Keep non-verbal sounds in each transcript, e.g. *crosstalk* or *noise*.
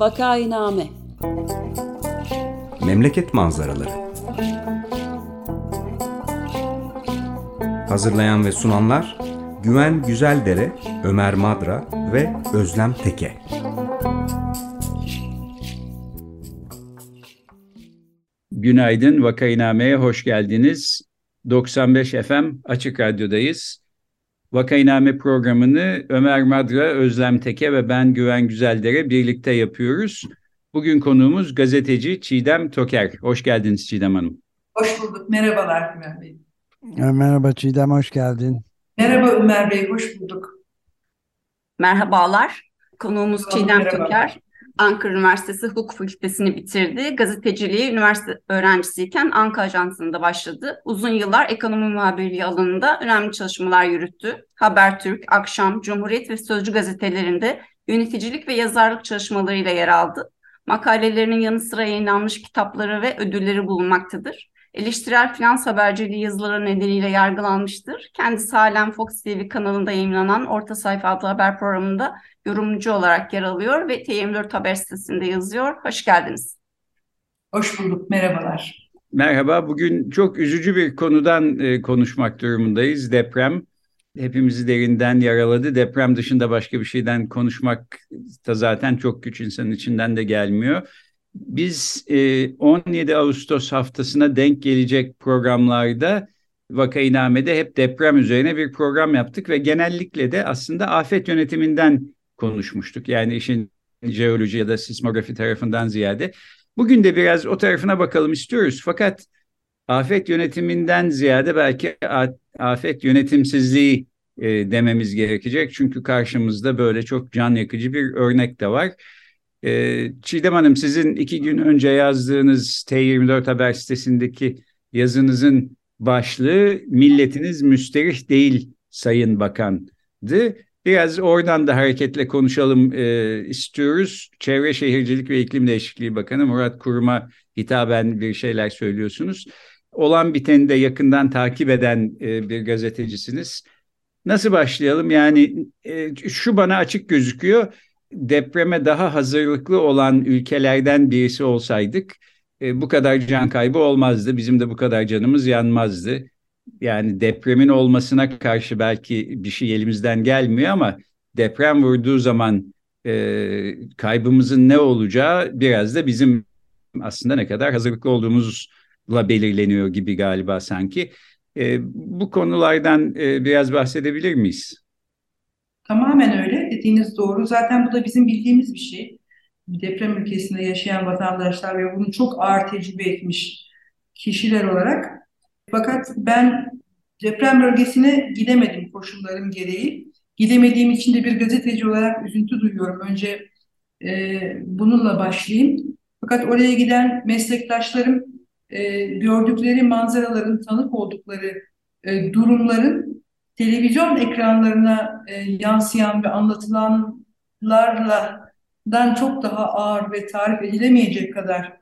Vakainame Memleket manzaraları Hazırlayan ve sunanlar Güven Güzeldere, Ömer Madra ve Özlem Teke. Günaydın, Vakainame'ye hoş geldiniz. 95 FM Açık Radyo'dayız. Vakainame programını Ömer Madra, Özlem Teke ve ben Güven Güzeldere birlikte yapıyoruz. Bugün konuğumuz gazeteci Çiğdem Toker. Hoş geldiniz Çiğdem Hanım. Hoş bulduk. Merhabalar Güven Bey. Merhaba Çiğdem, hoş geldin. Merhaba Ömer Bey, hoş bulduk. Merhabalar. Konuğumuz Merhaba, Çiğdem merhaba. Toker. Ankara Üniversitesi Hukuk Fakültesini bitirdi. Gazeteciliği üniversite öğrencisiyken Anka Ajansı'nda başladı. Uzun yıllar ekonomi muhabirliği alanında önemli çalışmalar yürüttü. Habertürk, Akşam, Cumhuriyet ve Sözcü gazetelerinde yöneticilik ve yazarlık çalışmalarıyla yer aldı. Makalelerinin yanı sıra yayınlanmış kitapları ve ödülleri bulunmaktadır. Eleştirel finans haberciliği yazıları nedeniyle yargılanmıştır. Kendisi halen Fox TV kanalında yayınlanan Orta Sayfa adlı haber programında yorumcu olarak yer alıyor ve T24 Haber sitesinde yazıyor. Hoş geldiniz. Hoş bulduk, merhabalar. Merhaba, bugün çok üzücü bir konudan e, konuşmak durumundayız. Deprem hepimizi derinden yaraladı. Deprem dışında başka bir şeyden konuşmak da zaten çok güç insanın içinden de gelmiyor. Biz e, 17 Ağustos haftasına denk gelecek programlarda Vakainame'de hep deprem üzerine bir program yaptık ve genellikle de aslında afet yönetiminden konuşmuştuk. Yani işin jeoloji ya da sismografi tarafından ziyade. Bugün de biraz o tarafına bakalım istiyoruz. Fakat afet yönetiminden ziyade belki afet yönetimsizliği e, dememiz gerekecek. Çünkü karşımızda böyle çok can yakıcı bir örnek de var. E, Çiğdem Hanım sizin iki gün önce yazdığınız T24 Haber sitesindeki yazınızın başlığı milletiniz müsterih değil Sayın Bakan'dı. Biraz oradan da hareketle konuşalım e, istiyoruz. Çevre Şehircilik ve İklim Değişikliği Bakanı Murat Kurum'a hitaben bir şeyler söylüyorsunuz. Olan biteni de yakından takip eden e, bir gazetecisiniz. Nasıl başlayalım? Yani e, şu bana açık gözüküyor. Depreme daha hazırlıklı olan ülkelerden birisi olsaydık e, bu kadar can kaybı olmazdı. Bizim de bu kadar canımız yanmazdı. Yani depremin olmasına karşı belki bir şey elimizden gelmiyor ama deprem vurduğu zaman e, kaybımızın ne olacağı biraz da bizim aslında ne kadar hazırlıklı olduğumuzla belirleniyor gibi galiba sanki. E, bu konulardan e, biraz bahsedebilir miyiz? Tamamen öyle, dediğiniz doğru. Zaten bu da bizim bildiğimiz bir şey. Deprem ülkesinde yaşayan vatandaşlar ve bunu çok ağır tecrübe etmiş kişiler olarak. Fakat ben deprem bölgesine gidemedim koşullarım gereği. Gidemediğim için de bir gazeteci olarak üzüntü duyuyorum. Önce e, bununla başlayayım. Fakat oraya giden meslektaşlarım e, gördükleri manzaraların, tanık oldukları e, durumların televizyon ekranlarına e, yansıyan ve anlatılanlarla dan çok daha ağır ve tarif edilemeyecek kadar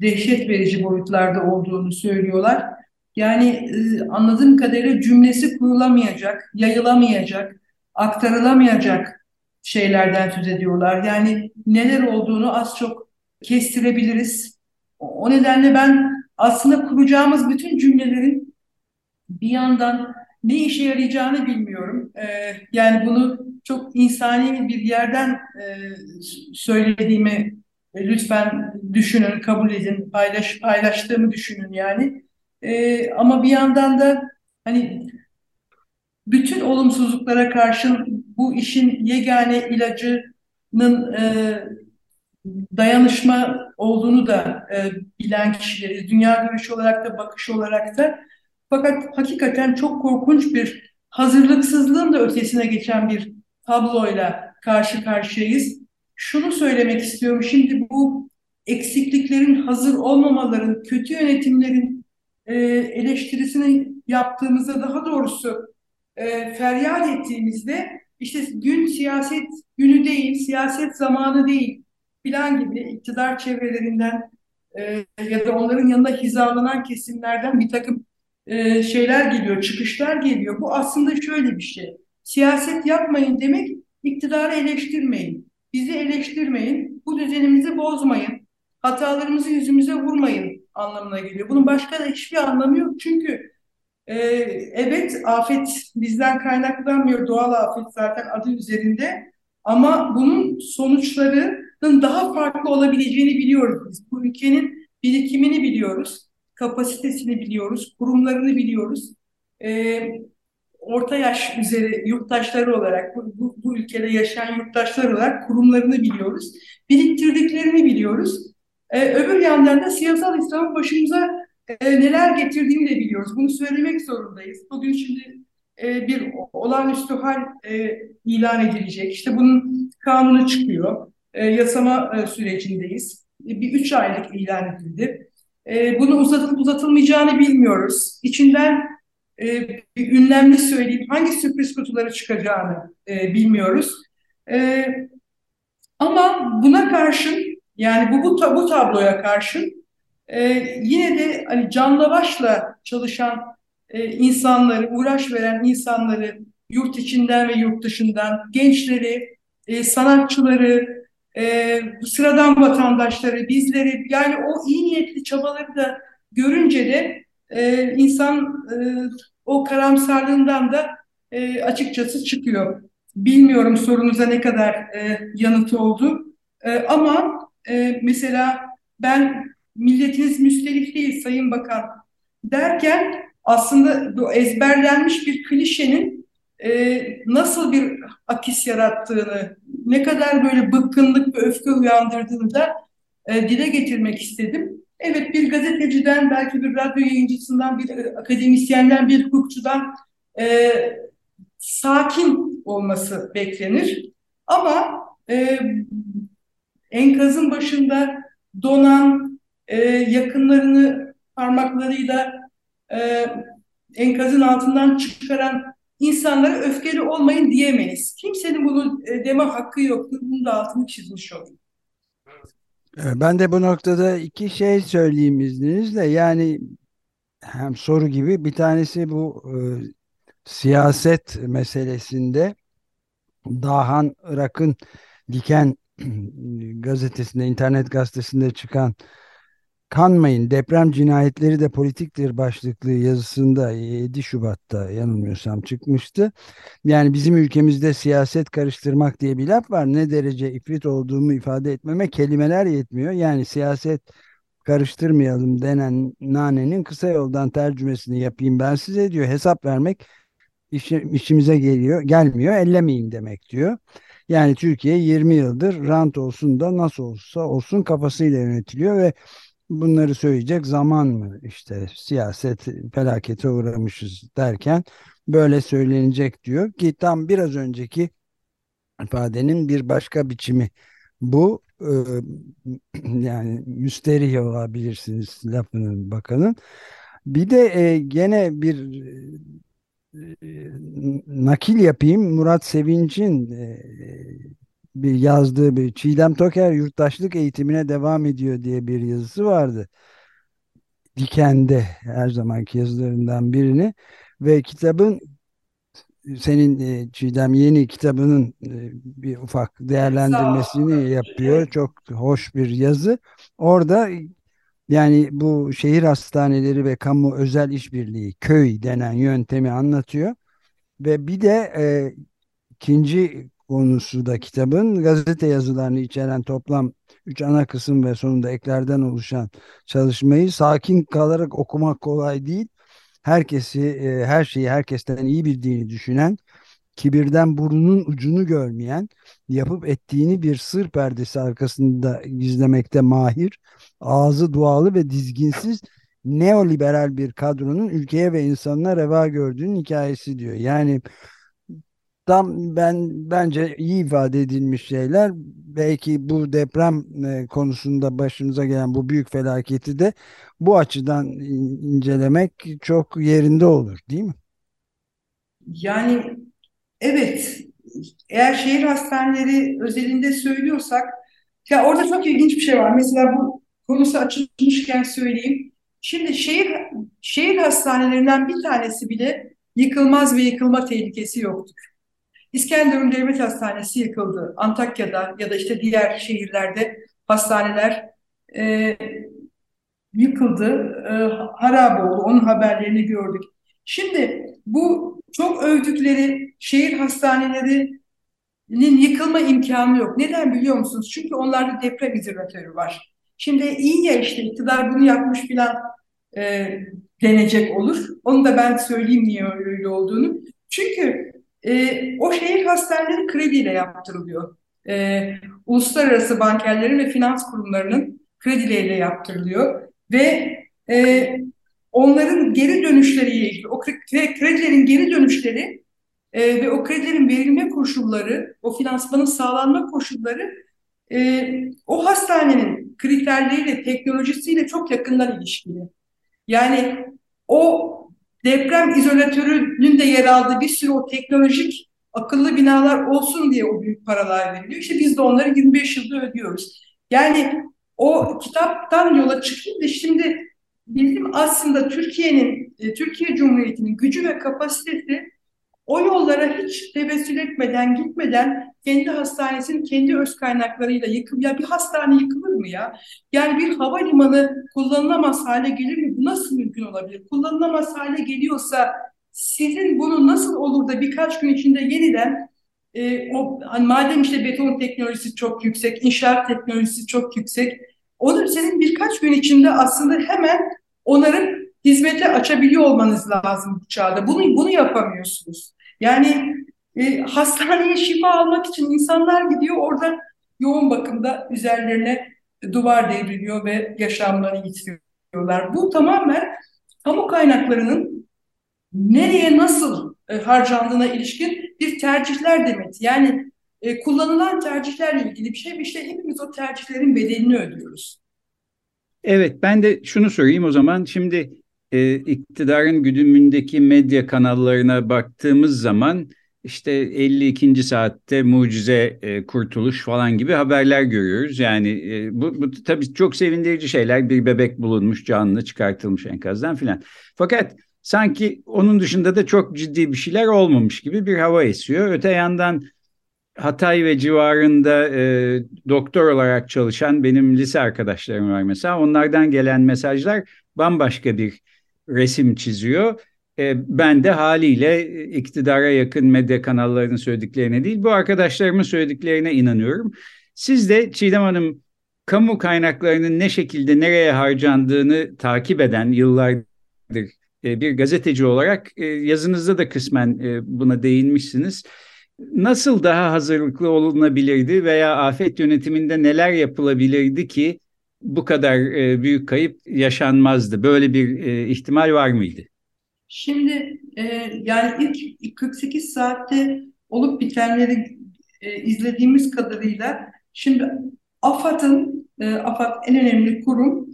dehşet verici boyutlarda olduğunu söylüyorlar. Yani e, anladığım kadarıyla cümlesi kurulamayacak, yayılamayacak, aktarılamayacak şeylerden söz ediyorlar. Yani neler olduğunu az çok kestirebiliriz. O nedenle ben aslında kuracağımız bütün cümlelerin bir yandan ne işe yarayacağını bilmiyorum. Ee, yani bunu çok insani bir yerden e, söylediğimi e, lütfen düşünün, kabul edin, paylaş, paylaştığımı düşünün yani. Ee, ama bir yandan da hani bütün olumsuzluklara karşın bu işin yegane ilacının e, dayanışma olduğunu da e, bilen kişileriz. Dünya görüşü olarak da bakış olarak da. Fakat hakikaten çok korkunç bir hazırlıksızlığın da ötesine geçen bir tabloyla karşı karşıyayız. Şunu söylemek istiyorum. Şimdi bu eksikliklerin, hazır olmamaların, kötü yönetimlerin e, eleştirisini yaptığımızda daha doğrusu e, feryat ettiğimizde işte gün siyaset günü değil, siyaset zamanı değil filan gibi iktidar çevrelerinden e, ya da onların yanında hizalanan kesimlerden bir takım e, şeyler geliyor, çıkışlar geliyor. Bu aslında şöyle bir şey. Siyaset yapmayın demek iktidarı eleştirmeyin, bizi eleştirmeyin. bu düzenimizi bozmayın, hatalarımızı yüzümüze vurmayın anlamına geliyor. Bunun başka da hiçbir anlamı yok. Çünkü e, evet afet bizden kaynaklanmıyor. Doğal afet zaten adı üzerinde. Ama bunun sonuçlarının daha farklı olabileceğini biliyoruz biz. Bu ülkenin birikimini biliyoruz, kapasitesini biliyoruz, kurumlarını biliyoruz. E, orta yaş üzeri yurttaşları olarak, bu, bu, bu ülkede yaşayan yurttaşlar olarak kurumlarını biliyoruz. Biriktirdiklerini biliyoruz. E, öbür yandan da siyasal İslam'ın başımıza e, neler getirdiğini de biliyoruz. Bunu söylemek zorundayız. Bugün şimdi e, bir olağanüstü hal e, ilan edilecek. İşte bunun kanunu çıkıyor. E, yasama e, sürecindeyiz. E, bir üç aylık ilan edildi. E, bunu uzatılıp uzatılmayacağını bilmiyoruz. İçinden e, bir ünlemli söyleyip hangi sürpriz kutuları çıkacağını e, bilmiyoruz. E, ama buna karşın yani bu, bu, bu tabloya karşın e, yine de hani canla başla çalışan e, insanları, uğraş veren insanları yurt içinden ve yurt dışından, gençleri, e, sanatçıları, e, sıradan vatandaşları, bizleri yani o iyi niyetli çabaları da görünce de e, insan e, o karamsarlığından da e, açıkçası çıkıyor. Bilmiyorum sorunuza ne kadar e, yanıtı oldu e, ama e, mesela ben milletiniz müsterih değil Sayın Bakan derken aslında bu ezberlenmiş bir klişenin e, nasıl bir akis yarattığını, ne kadar böyle bıkkınlık ve öfke uyandırdığını da e, dile getirmek istedim. Evet bir gazeteciden, belki bir radyo yayıncısından, bir akademisyenden, bir hukukçudan e, sakin olması beklenir. Ama e, enkazın başında donan, e, yakınlarını parmaklarıyla e, enkazın altından çıkaran insanlara öfkeli olmayın diyemeyiz. Kimsenin bunu e, deme hakkı yoktur. Bunun da altını çizmiş olayım. Ben de bu noktada iki şey söyleyeyim izninizle. Yani hem soru gibi bir tanesi bu e, siyaset meselesinde Dahan Irak'ın Diken *clears throat* gazetesinde, internet gazetesinde çıkan Kanmayın deprem cinayetleri de politiktir başlıklı yazısında 7 Şubat'ta yanılmıyorsam çıkmıştı. Yani bizim ülkemizde siyaset karıştırmak diye bir laf var. Ne derece ifrit olduğumu ifade etmeme kelimeler yetmiyor. Yani siyaset karıştırmayalım denen nanenin kısa yoldan tercümesini yapayım ben size diyor. Hesap vermek işimize geliyor, gelmiyor, ellemeyin demek diyor. Yani Türkiye 20 yıldır rant olsun da nasıl olsa olsun kafasıyla yönetiliyor ve bunları söyleyecek zaman mı? İşte siyaset felakete uğramışız derken böyle söylenecek diyor ki tam biraz önceki ifadenin bir başka biçimi. Bu e, *clears throat* yani müsterih olabilirsiniz lafının bakanın. Bir de e, gene bir nakil yapayım Murat Sevinç'in e, bir yazdığı bir Çiğdem Toker yurttaşlık eğitimine devam ediyor diye bir yazısı vardı. Diken'de her zamanki yazılarından birini ve kitabın senin e, Çiğdem yeni kitabının e, bir ufak değerlendirmesini yapıyor. Çok hoş bir yazı. Orada yani bu şehir hastaneleri ve kamu özel işbirliği köy denen yöntemi anlatıyor. Ve bir de e, ikinci konusu da kitabın gazete yazılarını içeren toplam üç ana kısım ve sonunda eklerden oluşan çalışmayı sakin kalarak okumak kolay değil. Herkesi, e, her şeyi herkesten iyi bildiğini düşünen, kibirden burnunun ucunu görmeyen, yapıp ettiğini bir sır perdesi arkasında gizlemekte mahir, ağzı dualı ve dizginsiz neoliberal bir kadronun ülkeye ve insanına reva gördüğünün hikayesi diyor. Yani tam ben bence iyi ifade edilmiş şeyler. Belki bu deprem e, konusunda başımıza gelen bu büyük felaketi de bu açıdan incelemek çok yerinde olur, değil mi? Yani evet, eğer şehir hastaneleri özelinde söylüyorsak, ya orada çok ilginç bir şey var. Mesela bu konusu açılmışken söyleyeyim. Şimdi şehir şehir hastanelerinden bir tanesi bile yıkılmaz ve yıkılma tehlikesi yoktur. İskenderun Devlet Hastanesi yıkıldı. Antakya'da ya da işte diğer şehirlerde hastaneler e, yıkıldı, e, harap oldu. Onun haberlerini gördük. Şimdi bu çok övdükleri şehir hastanelerinin yıkılma imkanı yok. Neden biliyor musunuz? Çünkü onlarda deprem izolatörü var. Şimdi iyi ya işte iktidar bunu yapmış filan e, denecek olur. Onu da ben söyleyeyim niye öyle olduğunu. Çünkü e, o şehir hastaneleri krediyle yaptırılıyor. E, uluslararası bankerlerin ve finans kurumlarının kredileriyle yaptırılıyor. Ve e, onların geri dönüşleriyle ilgili, o kredilerin geri dönüşleri e, ve o kredilerin verilme koşulları, o finansmanın sağlanma koşulları e, o hastanenin kriterleriyle, teknolojisiyle çok yakından ilişkili. Yani o deprem izolatörünün de yer aldığı bir sürü o teknolojik akıllı binalar olsun diye o büyük paralar veriliyor. İşte biz de onları 25 yılda ödüyoruz. Yani o kitaptan yola çıkayım da şimdi bizim aslında Türkiye'nin, e, Türkiye Cumhuriyeti'nin gücü ve kapasitesi o yollara hiç tevessül etmeden, gitmeden kendi hastanesinin kendi öz kaynaklarıyla yıkım. Ya bir hastane yıkılır mı ya? Yani bir havalimanı kullanılamaz hale gelir mi? Bu nasıl mümkün olabilir? Kullanılamaz hale geliyorsa sizin bunu nasıl olur da birkaç gün içinde yeniden e, o hani madem işte beton teknolojisi çok yüksek, inşaat teknolojisi çok yüksek, onu senin birkaç gün içinde aslında hemen onarıp hizmete açabiliyor olmanız lazım bu çağda. Bunu bunu yapamıyorsunuz. Yani e, hastaneye şifa almak için insanlar gidiyor orada yoğun bakımda üzerlerine duvar devriliyor ve yaşamlarını yitiriyorlar. Bu tamamen kamu kaynaklarının nereye nasıl e, harcandığına ilişkin bir tercihler demek. Yani e, kullanılan tercihlerle ilgili bir şey. İşte hepimiz o tercihlerin bedelini ödüyoruz. Evet ben de şunu sorayım o zaman. Şimdi e, iktidarın güdümündeki medya kanallarına baktığımız zaman işte 52. saatte mucize e, kurtuluş falan gibi haberler görüyoruz. Yani e, bu, bu tabii çok sevindirici şeyler. Bir bebek bulunmuş, canlı çıkartılmış enkazdan filan. Fakat sanki onun dışında da çok ciddi bir şeyler olmamış gibi bir hava esiyor. Öte yandan Hatay ve civarında e, doktor olarak çalışan benim lise arkadaşlarım var mesela. Onlardan gelen mesajlar bambaşka bir resim çiziyor. E, ben de haliyle iktidara yakın medya kanallarının söylediklerine değil, bu arkadaşlarımın söylediklerine inanıyorum. Siz de Çiğdem Hanım kamu kaynaklarının ne şekilde nereye harcandığını takip eden yıllardır e, bir gazeteci olarak e, yazınızda da kısmen e, buna değinmişsiniz. Nasıl daha hazırlıklı olunabilirdi veya afet yönetiminde neler yapılabilirdi ki bu kadar büyük kayıp yaşanmazdı? Böyle bir ihtimal var mıydı? Şimdi yani ilk 48 saatte olup bitenleri izlediğimiz kadarıyla şimdi AFAD'ın AFAD en önemli kurum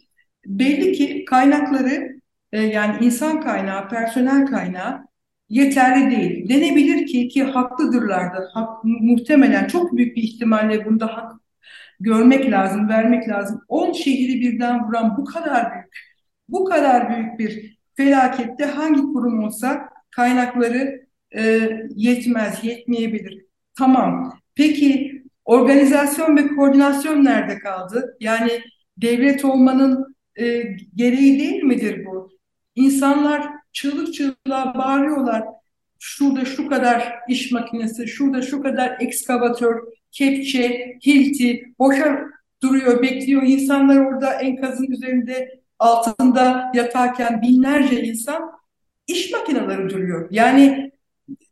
belli ki kaynakları yani insan kaynağı, personel kaynağı yeterli değil. Denebilir ki ki haklıdırlar da hak, muhtemelen çok büyük bir ihtimalle bunda hak görmek lazım, vermek lazım. 10 şehri birden vuran bu kadar büyük, bu kadar büyük bir felakette hangi kurum olsa kaynakları e, yetmez, yetmeyebilir. Tamam. Peki organizasyon ve koordinasyon nerede kaldı? Yani devlet olmanın e, gereği değil midir bu? İnsanlar çığlık çığlığa bağırıyorlar. Şurada şu kadar iş makinesi, şurada şu kadar ekskavatör, kepçe, hilti boşa duruyor, bekliyor. İnsanlar orada enkazın üzerinde altında yatarken binlerce insan iş makineleri duruyor. Yani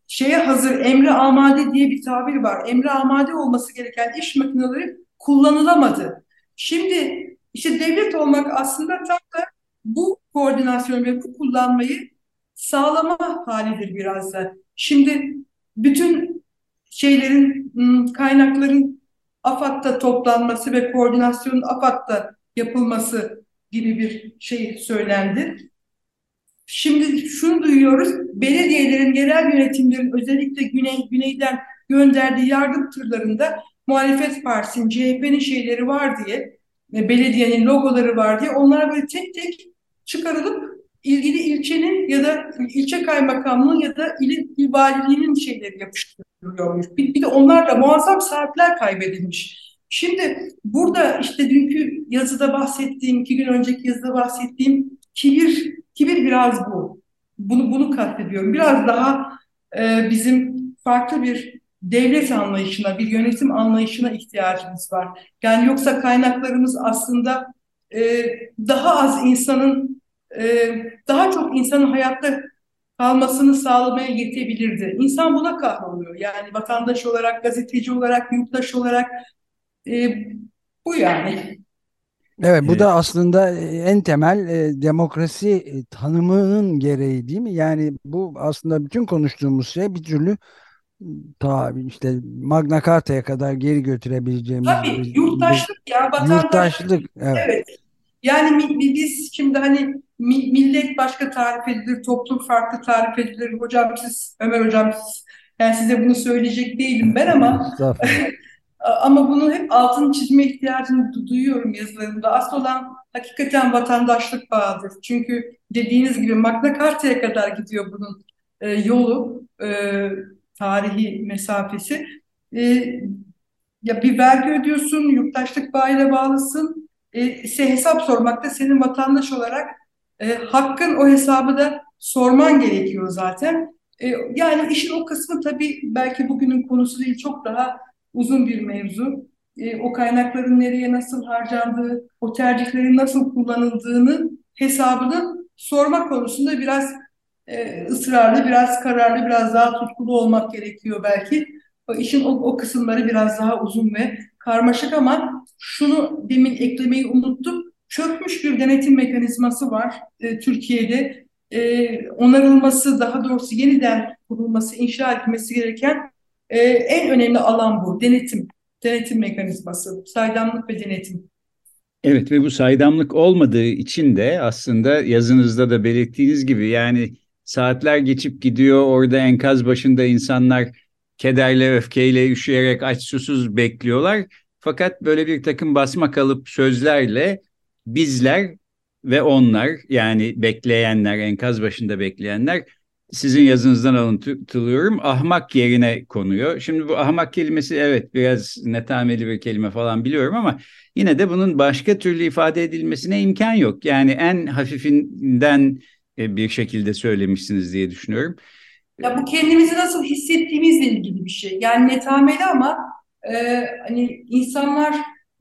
şeye hazır emre amade diye bir tabir var. Emre amade olması gereken iş makineleri kullanılamadı. Şimdi işte devlet olmak aslında tam da bu koordinasyon ve bu kullanmayı sağlama halidir biraz da. Şimdi bütün şeylerin, kaynakların AFAD'da toplanması ve koordinasyonun AFAD'da yapılması gibi bir şey söylendi. Şimdi şunu duyuyoruz, belediyelerin, yerel yönetimlerin özellikle güney, güneyden gönderdiği yardım tırlarında muhalefet partisinin, CHP'nin şeyleri var diye, belediyenin logoları var diye onlar böyle tek tek çıkarılıp ilgili ilçenin ya da ilçe kaymakamlığı ya da ilin il valiliğinin şeyleri yapıştırılıyormuş. Bir, bir de onlarla muazzam saatler kaybedilmiş. Şimdi burada işte dünkü yazıda bahsettiğim, iki gün önceki yazıda bahsettiğim kibir, kibir biraz bu. Bunu bunu kastediyorum. Biraz daha e, bizim farklı bir devlet anlayışına, bir yönetim anlayışına ihtiyacımız var. Yani yoksa kaynaklarımız aslında e, daha az insanın, e, daha çok insanın hayatta kalmasını sağlamaya yetebilirdi. İnsan buna kahroluyor. Yani vatandaş olarak, gazeteci olarak, yurttaş olarak e, bu yani. Evet bu da aslında en temel e, demokrasi tanımının gereği değil mi? Yani bu aslında bütün konuştuğumuz şey bir türlü ta işte Magna Carta'ya kadar geri götürebileceğimiz Tabii bir, yurttaşlık ya vatandaşlık. Yurttaşlık evet. evet. Yani biz şimdi hani millet başka tarif edilir, toplum farklı tarif edilir. Hocam siz, Ömer hocam siz, yani size bunu söyleyecek değilim ben ama *laughs* ama bunu hep altını çizme ihtiyacını duyuyorum yazılarımda. Asıl olan hakikaten vatandaşlık bağıdır. Çünkü dediğiniz gibi Magna Carta'ya kadar gidiyor bunun e, yolu. E, tarihi mesafesi. E, ya bir vergi ödüyorsun, yurttaşlık bağıyla bağlısın. E, ise hesap sormakta senin vatandaş olarak e, hakkın o hesabı da sorman gerekiyor zaten. E, yani işin o kısmı tabii belki bugünün konusu değil çok daha uzun bir mevzu. E, o kaynakların nereye nasıl harcandığı, o tercihlerin nasıl kullanıldığının hesabını sorma konusunda biraz e, ısrarlı, biraz kararlı, biraz daha tutkulu olmak gerekiyor belki. İşin o, o kısımları biraz daha uzun ve karmaşık ama şunu demin eklemeyi unuttum. Çökmüş bir denetim mekanizması var e, Türkiye'de. E, onarılması, daha doğrusu yeniden kurulması, inşa edilmesi gereken e, en önemli alan bu. Denetim, denetim mekanizması, saydamlık ve denetim. Evet ve bu saydamlık olmadığı için de aslında yazınızda da belirttiğiniz gibi yani Saatler geçip gidiyor. Orada enkaz başında insanlar kederle, öfkeyle, üşüyerek aç susuz bekliyorlar. Fakat böyle bir takım basma kalıp sözlerle bizler ve onlar yani bekleyenler, enkaz başında bekleyenler sizin yazınızdan alıntılıyorum. Ahmak yerine konuyor. Şimdi bu ahmak kelimesi evet biraz netameli bir kelime falan biliyorum ama yine de bunun başka türlü ifade edilmesine imkan yok. Yani en hafifinden e, bir şekilde söylemişsiniz diye düşünüyorum. Ya bu kendimizi nasıl hissettiğimizle ilgili bir şey. Yani netameli ama e, hani insanlar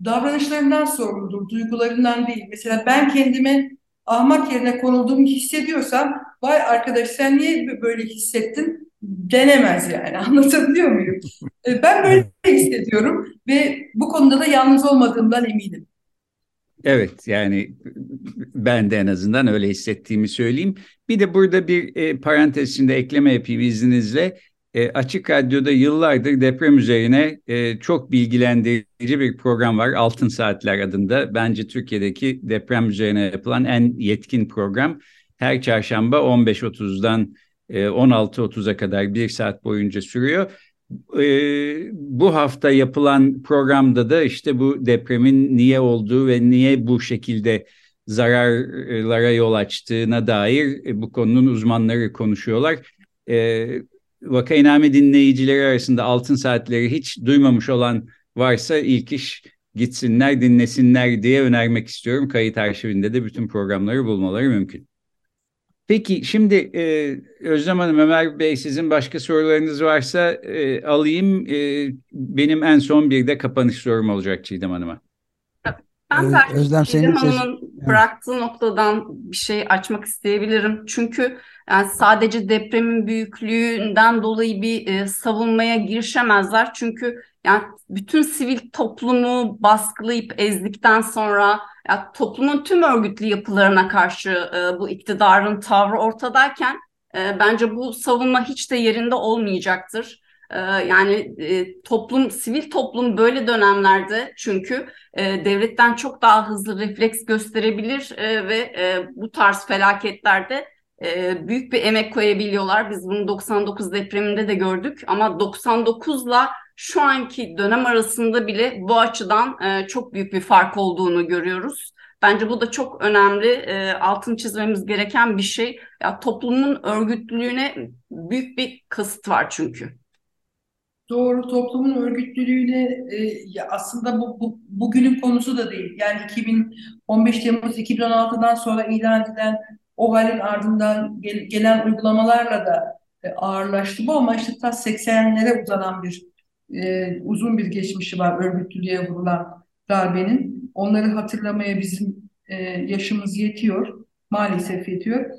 davranışlarından sorumludur, duygularından değil. Mesela ben kendime ahmak yerine konulduğumu hissediyorsam vay arkadaş sen niye böyle hissettin denemez yani *laughs* anlatabiliyor muyum? E, ben böyle hissediyorum ve bu konuda da yalnız olmadığımdan eminim. Evet yani ben de en azından öyle hissettiğimi söyleyeyim. Bir de burada bir e, parantez içinde ekleme yapayım izninizle. E, Açık Radyo'da yıllardır deprem üzerine e, çok bilgilendirici bir program var. Altın Saatler adında. Bence Türkiye'deki deprem üzerine yapılan en yetkin program. Her çarşamba 15.30'dan e, 16.30'a kadar bir saat boyunca sürüyor e, bu hafta yapılan programda da işte bu depremin niye olduğu ve niye bu şekilde zararlara yol açtığına dair e, bu konunun uzmanları konuşuyorlar. E, Vakainame dinleyicileri arasında altın saatleri hiç duymamış olan varsa ilk iş gitsinler dinlesinler diye önermek istiyorum. Kayıt arşivinde de bütün programları bulmaları mümkün. Peki şimdi e, Özlem Hanım, Ömer Bey sizin başka sorularınız varsa e, alayım. E, benim en son bir de kapanış sorum olacak Çiğdem Hanım'a. Ben belki Özlem Çiğdem Hanım'ın bıraktığı noktadan bir şey açmak isteyebilirim. Çünkü yani sadece depremin büyüklüğünden dolayı bir e, savunmaya girişemezler. Çünkü yani bütün sivil toplumu baskılayıp ezdikten sonra ya toplumun tüm örgütlü yapılarına karşı e, bu iktidarın tavrı ortadayken e, bence bu savunma hiç de yerinde olmayacaktır. E, yani e, toplum, sivil toplum böyle dönemlerde çünkü e, devletten çok daha hızlı refleks gösterebilir e, ve bu tarz felaketlerde büyük bir emek koyabiliyorlar. Biz bunu 99 depreminde de gördük ama 99'la şu anki dönem arasında bile bu açıdan çok büyük bir fark olduğunu görüyoruz. Bence bu da çok önemli, e, altını çizmemiz gereken bir şey. Ya toplumun örgütlülüğüne büyük bir kasıt var çünkü. Doğru, toplumun örgütlülüğüne e, aslında bu, bu bugünün konusu da değil. Yani 2015 Temmuz 2016'dan sonra ilan edilen o halin ardından gel, gelen uygulamalarla da e, ağırlaştı bu ama işte ta 80'lere uzanan bir e, uzun bir geçmişi var örgütlülüğe vurulan darbenin. Onları hatırlamaya bizim e, yaşımız yetiyor, maalesef yetiyor.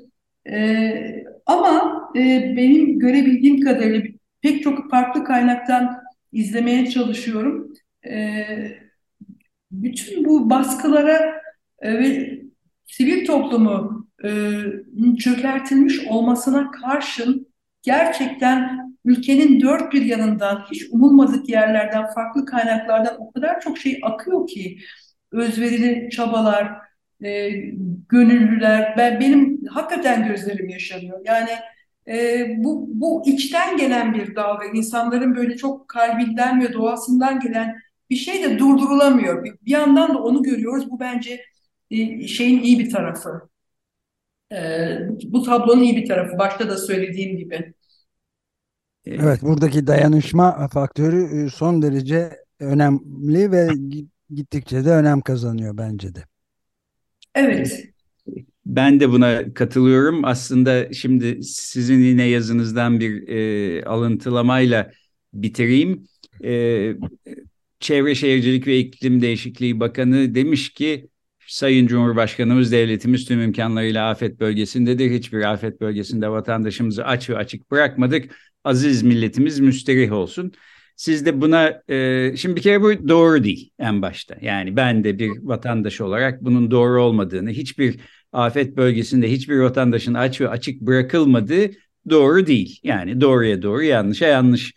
E, ama e, benim görebildiğim kadarıyla pek çok farklı kaynaktan izlemeye çalışıyorum. E, bütün bu baskılara e, ve sivil toplumu e, çökertilmiş olmasına karşın gerçekten ülkenin dört bir yanından hiç umulmadık yerlerden farklı kaynaklardan o kadar çok şey akıyor ki özverili çabalar, e, gönüllüler ben benim hakikaten gözlerim yaşanıyor. Yani e, bu bu içten gelen bir dalga insanların böyle çok kalbinden ve doğasından gelen bir şey de durdurulamıyor. Bir, bir yandan da onu görüyoruz. Bu bence e, şeyin iyi bir tarafı. E, bu tablonun iyi bir tarafı. Başta da söylediğim gibi. Evet, buradaki dayanışma faktörü e, son derece önemli ve gittikçe de önem kazanıyor bence de. Evet. Ben de buna katılıyorum. Aslında şimdi sizin yine yazınızdan bir e, alıntılamayla bitireyim. E, Çevre Şehircilik ve İklim Değişikliği Bakanı demiş ki Sayın Cumhurbaşkanımız devletimiz tüm imkanlarıyla afet bölgesindedir. Hiçbir afet bölgesinde vatandaşımızı aç ve açık bırakmadık. Aziz milletimiz müsterih olsun. Siz de buna e, şimdi bir kere bu doğru değil en başta. Yani ben de bir vatandaş olarak bunun doğru olmadığını, hiçbir afet bölgesinde hiçbir vatandaşın aç ve açık bırakılmadığı doğru değil. Yani doğruya doğru, yanlışa yanlış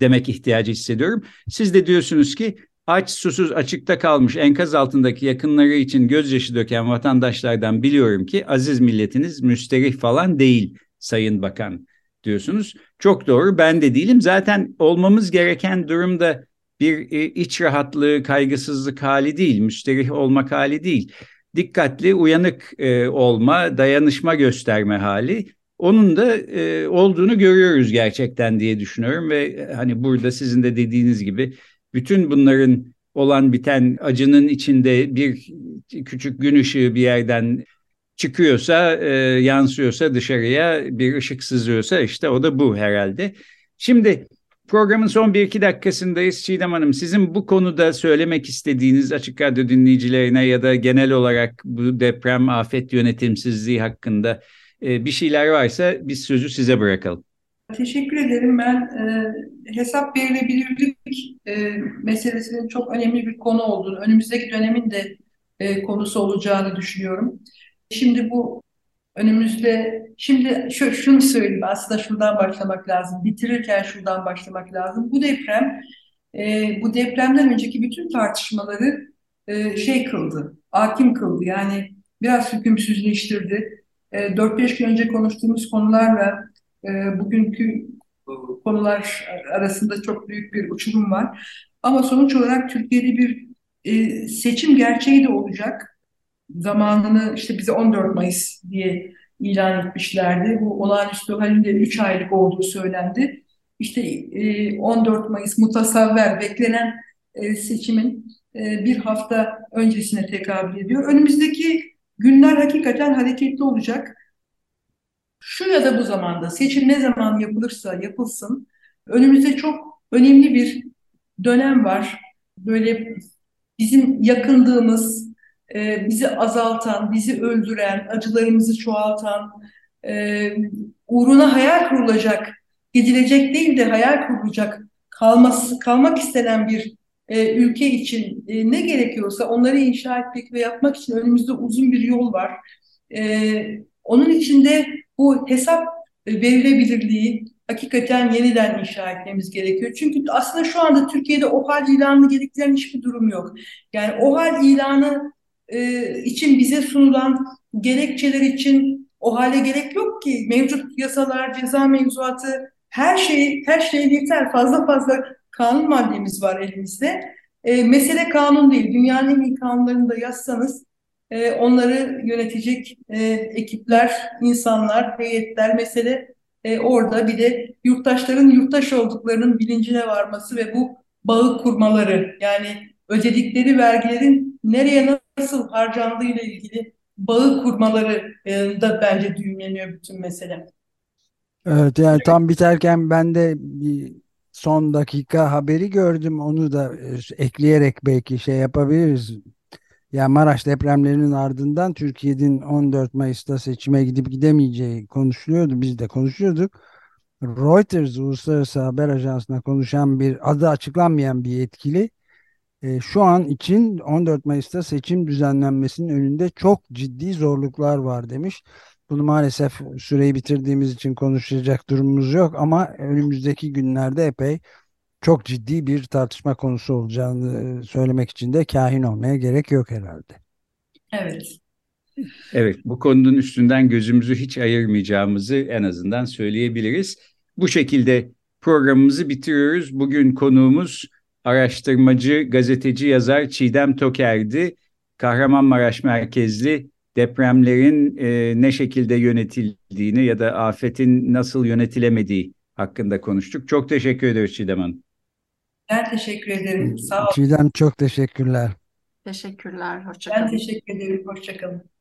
demek ihtiyacı hissediyorum. Siz de diyorsunuz ki aç, susuz, açıkta kalmış enkaz altındaki yakınları için gözyaşı döken vatandaşlardan biliyorum ki aziz milletiniz müsterih falan değil Sayın Bakan diyorsunuz. Çok doğru ben de değilim. Zaten olmamız gereken durumda bir e, iç rahatlığı, kaygısızlık hali değil, müsterih olmak hali değil. Dikkatli, uyanık e, olma, dayanışma gösterme hali. Onun da e, olduğunu görüyoruz gerçekten diye düşünüyorum ve e, hani burada sizin de dediğiniz gibi bütün bunların olan biten acının içinde bir küçük gün ışığı bir yerden çıkıyorsa, e, yansıyorsa dışarıya bir ışık sızıyorsa işte o da bu herhalde. Şimdi programın son bir iki dakikasındayız. Çiğdem Hanım sizin bu konuda söylemek istediğiniz Açık Radyo dinleyicilerine ya da genel olarak bu deprem afet yönetimsizliği hakkında e, bir şeyler varsa biz sözü size bırakalım. Teşekkür ederim. Ben e, hesap verilebilirlik e, meselesinin çok önemli bir konu olduğunu, önümüzdeki dönemin de e, konusu olacağını düşünüyorum. Şimdi bu önümüzde, şimdi şu, şunu söyleyeyim aslında şuradan başlamak lazım. Bitirirken şuradan başlamak lazım. Bu deprem, e, bu depremden önceki bütün tartışmaları e, şey kıldı, hakim kıldı. Yani biraz hükümsüzleştirdi. E, 4-5 gün önce konuştuğumuz konularla e, bugünkü konular arasında çok büyük bir uçurum var. Ama sonuç olarak Türkiye'de bir e, seçim gerçeği de olacak zamanını işte bize 14 Mayıs diye ilan etmişlerdi. Bu olağanüstü halin de 3 aylık olduğu söylendi. İşte 14 Mayıs mutasavver beklenen seçimin bir hafta öncesine tekabül ediyor. Önümüzdeki günler hakikaten hareketli olacak. Şu ya da bu zamanda seçim ne zaman yapılırsa yapılsın önümüzde çok önemli bir dönem var. Böyle bizim yakındığımız, e, bizi azaltan, bizi öldüren, acılarımızı çoğaltan, e, uğruna hayal kurulacak, gidilecek değil de hayal kurulacak, kalması, kalmak istenen bir e, ülke için e, ne gerekiyorsa onları inşa etmek ve yapmak için önümüzde uzun bir yol var. E, onun içinde bu hesap verilebilirliği hakikaten yeniden inşa etmemiz gerekiyor. Çünkü aslında şu anda Türkiye'de o hal ilanını gerektiren hiçbir durum yok. Yani o hal ilanı e, için bize sunulan gerekçeler için o hale gerek yok ki. Mevcut yasalar, ceza mevzuatı her şey her şey yeter. Fazla fazla kanun maddemiz var elimizde. E, mesele kanun değil. Dünyanın en iyi kanunlarını da yazsanız e, onları yönetecek e, ekipler, insanlar, heyetler mesele e, orada bir de yurttaşların yurttaş olduklarının bilincine varması ve bu bağı kurmaları yani ödedikleri vergilerin nereye nasıl harcandığı ile ilgili bağı kurmaları e, da bence düğümleniyor bütün mesele. Evet yani tam biterken ben de bir son dakika haberi gördüm. Onu da e, ekleyerek belki şey yapabiliriz. Yani Maraş depremlerinin ardından Türkiye'nin 14 Mayıs'ta seçime gidip gidemeyeceği konuşuluyordu. Biz de konuşuyorduk. Reuters Uluslararası Haber Ajansı'na konuşan bir adı açıklanmayan bir yetkili e, şu an için 14 Mayıs'ta seçim düzenlenmesinin önünde çok ciddi zorluklar var demiş. Bunu maalesef süreyi bitirdiğimiz için konuşacak durumumuz yok ama önümüzdeki günlerde epey çok ciddi bir tartışma konusu olacağını e, söylemek için de kahin olmaya gerek yok herhalde. Evet. Evet, bu konunun üstünden gözümüzü hiç ayırmayacağımızı en azından söyleyebiliriz. Bu şekilde programımızı bitiriyoruz. Bugün konuğumuz araştırmacı, gazeteci, yazar Çiğdem Toker'di. Kahramanmaraş merkezli depremlerin e, ne şekilde yönetildiğini ya da afetin nasıl yönetilemediği hakkında konuştuk. Çok teşekkür ederiz Çiğdem Hanım. Ben teşekkür ederim. Sağ olun. Çiğdem çok teşekkürler. Teşekkürler. Ben Hoşçakalın. teşekkür ederim. Hoşçakalın.